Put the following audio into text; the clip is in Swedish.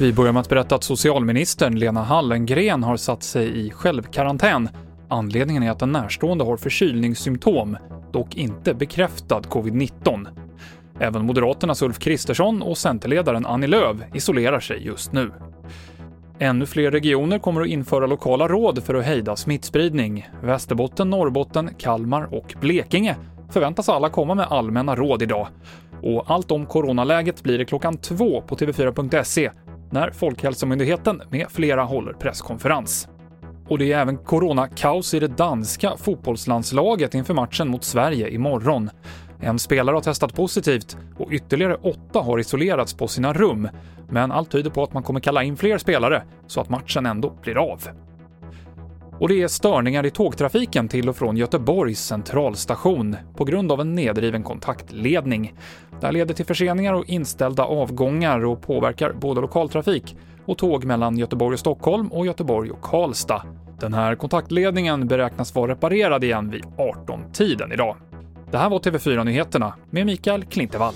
Vi börjar med att berätta att socialministern Lena Hallengren har satt sig i självkarantän. Anledningen är att en närstående har förkylningssymptom, dock inte bekräftad covid-19. Även Moderaternas Ulf Kristersson och Centerledaren Annie Lööf isolerar sig just nu. Ännu fler regioner kommer att införa lokala råd för att hejda smittspridning. Västerbotten, Norrbotten, Kalmar och Blekinge förväntas alla komma med allmänna råd idag. Och allt om coronaläget blir det klockan två på TV4.se när Folkhälsomyndigheten med flera håller presskonferens. Och det är även coronakaos i det danska fotbollslandslaget inför matchen mot Sverige imorgon. En spelare har testat positivt och ytterligare åtta har isolerats på sina rum, men allt tyder på att man kommer kalla in fler spelare så att matchen ändå blir av. Och det är störningar i tågtrafiken till och från Göteborgs centralstation på grund av en nedriven kontaktledning. Det här leder till förseningar och inställda avgångar och påverkar både lokaltrafik och tåg mellan Göteborg och Stockholm och Göteborg och Karlstad. Den här kontaktledningen beräknas vara reparerad igen vid 18-tiden idag. Det här var TV4 Nyheterna med Mikael Klintevall.